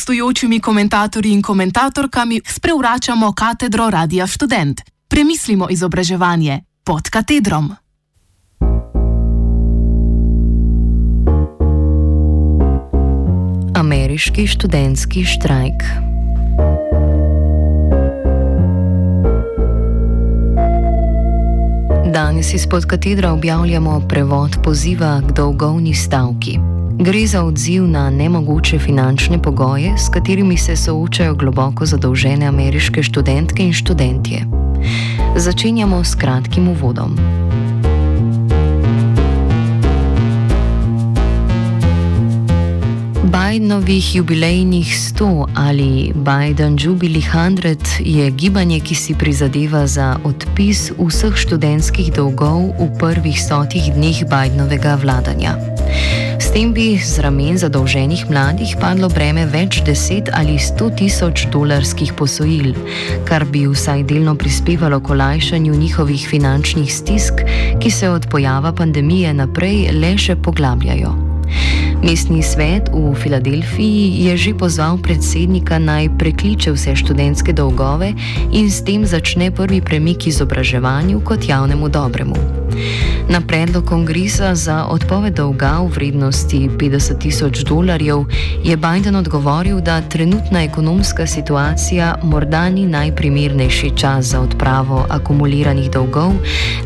gostujočimi komentatorji in komentatorkami sprevračamo katedro Radia Student. Premislimo izobraževanje pod katedrom. Ameriški študentski štrajk. Danes izpod katedra objavljamo prevod poziva k dolgovni stavki. Gre za odziv na nemogoče finančne pogoje, s katerimi se soočajo globoko zadolžene ameriške študentke in študentje. Začenjamo s kratkim uvodom. Bidenovih jubilejnih 100 ali Biden Jubilee 100 je gibanje, ki si prizadeva za odpis vseh študentskih dolgov v prvih stotih dneh Bidenovega vladanja. S tem bi z ramen zadolženih mladih padlo breme več deset ali sto tisoč dolarskih posojil, kar bi vsaj delno prispevalo k olajšanju njihovih finančnih stisk, ki se od pojava pandemije naprej le še poglabljajo. Mestni svet v Filadelfiji je že pozval predsednika naj prekliče vse študentske dolgove in s tem začne prvi premik izobraževanju kot javnemu dobremu. Na predlog kongresa za odpoved dolga v vrednosti 50 tisoč dolarjev je Biden odgovoril, da trenutna ekonomska situacija morda ni najprimernejši čas za odpravo akumuliranih dolgov,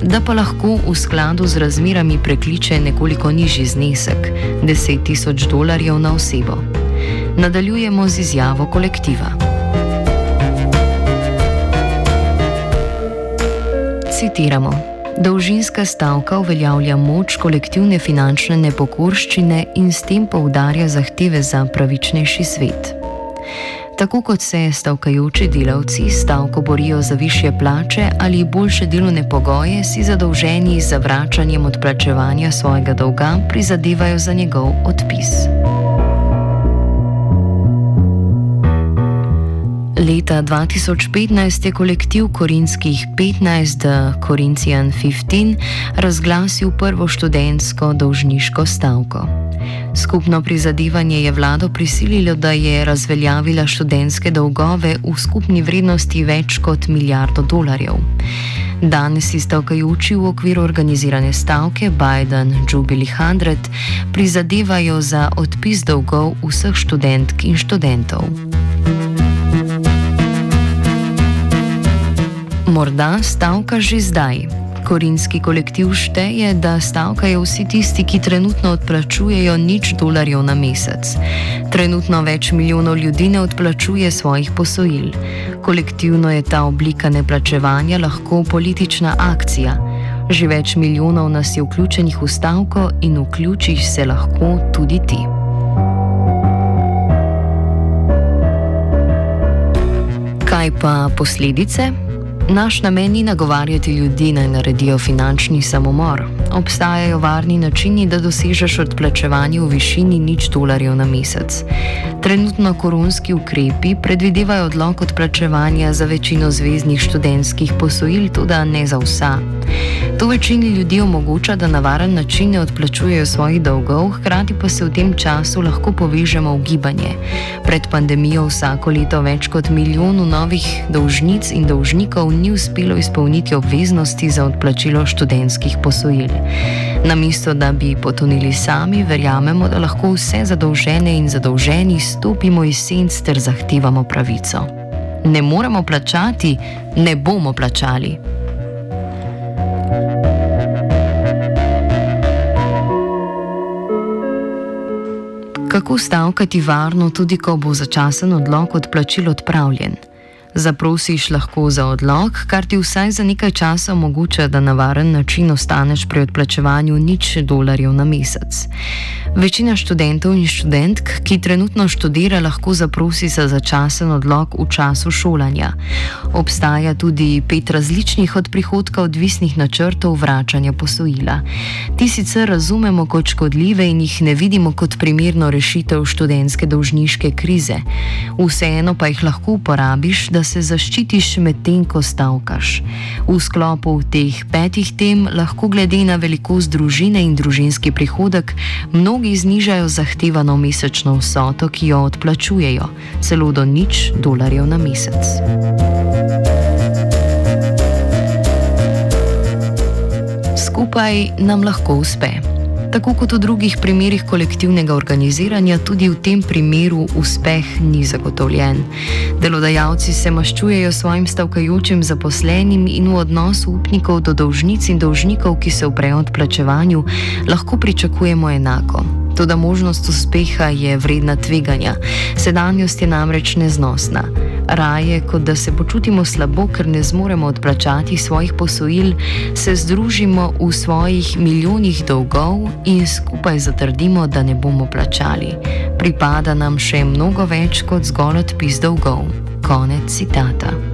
da pa lahko v skladu z razmerami prekliče nekoliko nižji znesek - 10 tisoč dolarjev na osebo. Nadaljujemo z izjavo kolektiva. Citiramo. Dolžinska stavka uveljavlja moč kolektivne finančne nepokorščine in s tem poudarja zahteve za pravičnejši svet. Tako kot se stavkajoči delavci stavko borijo za više plače ali boljše delovne pogoje, si zadolženi z zavračanjem odplačevanja svojega dolga prizadevajo za njegov odpis. Leta 2015 je kolektiv korinskih 15, The Corinthian 15, razglasil prvo študentsko dolžniško stavko. Skupno prizadevanje je vlado prisililo, da je razveljavila študentske dolgove v skupni vrednosti več kot milijardo dolarjev. Danes si stavkajoči v okviru organizirane stavke Biden Jubilee 100 prizadevajo za odpis dolgov vseh študentk in študentov. Morda stavka že zdaj. Korinski kolektiv šteje, da stavkajo vsi tisti, ki trenutno odplačujejo nič dolarjev na mesec. Trenutno več milijonov ljudi ne odplačuje svojih posojil. Kolektivno je ta oblika neplačevanja lahko politična akcija. Že več milijonov nas je vključenih v stavko in vključiš se lahko tudi ti. Kaj pa posledice? Naš namen ni nagovarjati ljudi naj naredijo finančni samomor. Obstajajo varni načini, da dosežeš odplačevanje v višini nič dolarjev na mesec. Trenutno koronski ukrepi predvidevajo odlog odplačevanja za večino zvezdnih študentskih posojil, tudi ne za vsa. To večini ljudi omogoča, da na varen način ne odplačujejo svojih dolgov, hkrati pa se v tem času lahko povežemo v gibanje. Pred pandemijo vsako leto več kot milijonu novih dolžnic in dolžnikov ni uspelo izpolniti obveznosti za odplačilo študentskih posojil. Namesto da bi potonili sami, verjamemo, da lahko vse zadolžene in zadolženi stopimo iz senc ter zahtevamo pravico. Ne moremo plačati, ne bomo plačali. Kako stavkati varno, tudi ko bo začasen odlog odplačil odpravljen? Zaprosiš lahko za odlog, kar ti vsaj za nekaj časa omogoča, da na varen način ostaneš pri odplačevanju nič dolarjev na mesec. Večina študentov in študentk, ki trenutno študira, lahko zaprosi za začasen odlog v času šolanja. Obstaja tudi pet različnih od prihodka odvisnih načrtov vračanja posojila. Ti sicer razumemo kot škodljive in jih ne vidimo kot primerno rešitev študentske dolžniške krize. Vseeno pa jih lahko uporabiš, da se zaščitiš medtem, ko stavkaš. V sklopu teh petih tem lahko glede na velikost družine in družinski prihodek mnogi znižajo zahtevano mesečno vsoto, ki jo odplačujejo, celo do nič dolarjev na mesec. Skupaj nam lahko uspe. Tako kot v drugih primerih kolektivnega organiziranja, tudi v tem primeru uspeh ni zagotovljen. Delodajalci se maščujejo svojim stavkajočim zaposlenim in v odnosu upnikov do dolžnic in dolžnikov, ki se uprejo odplačevanju, lahko pričakujemo enako. Toda možnost uspeha je vredna tveganja, sedanjost je namreč neznosna. Raje, kot da se počutimo slabo, ker ne zmoremo odplačati svojih posojil, se združimo v svojih milijonih dolgov in skupaj zatrdimo, da ne bomo plačali. Pripada nam še mnogo več kot zgolj odpis dolgov. Konec citata.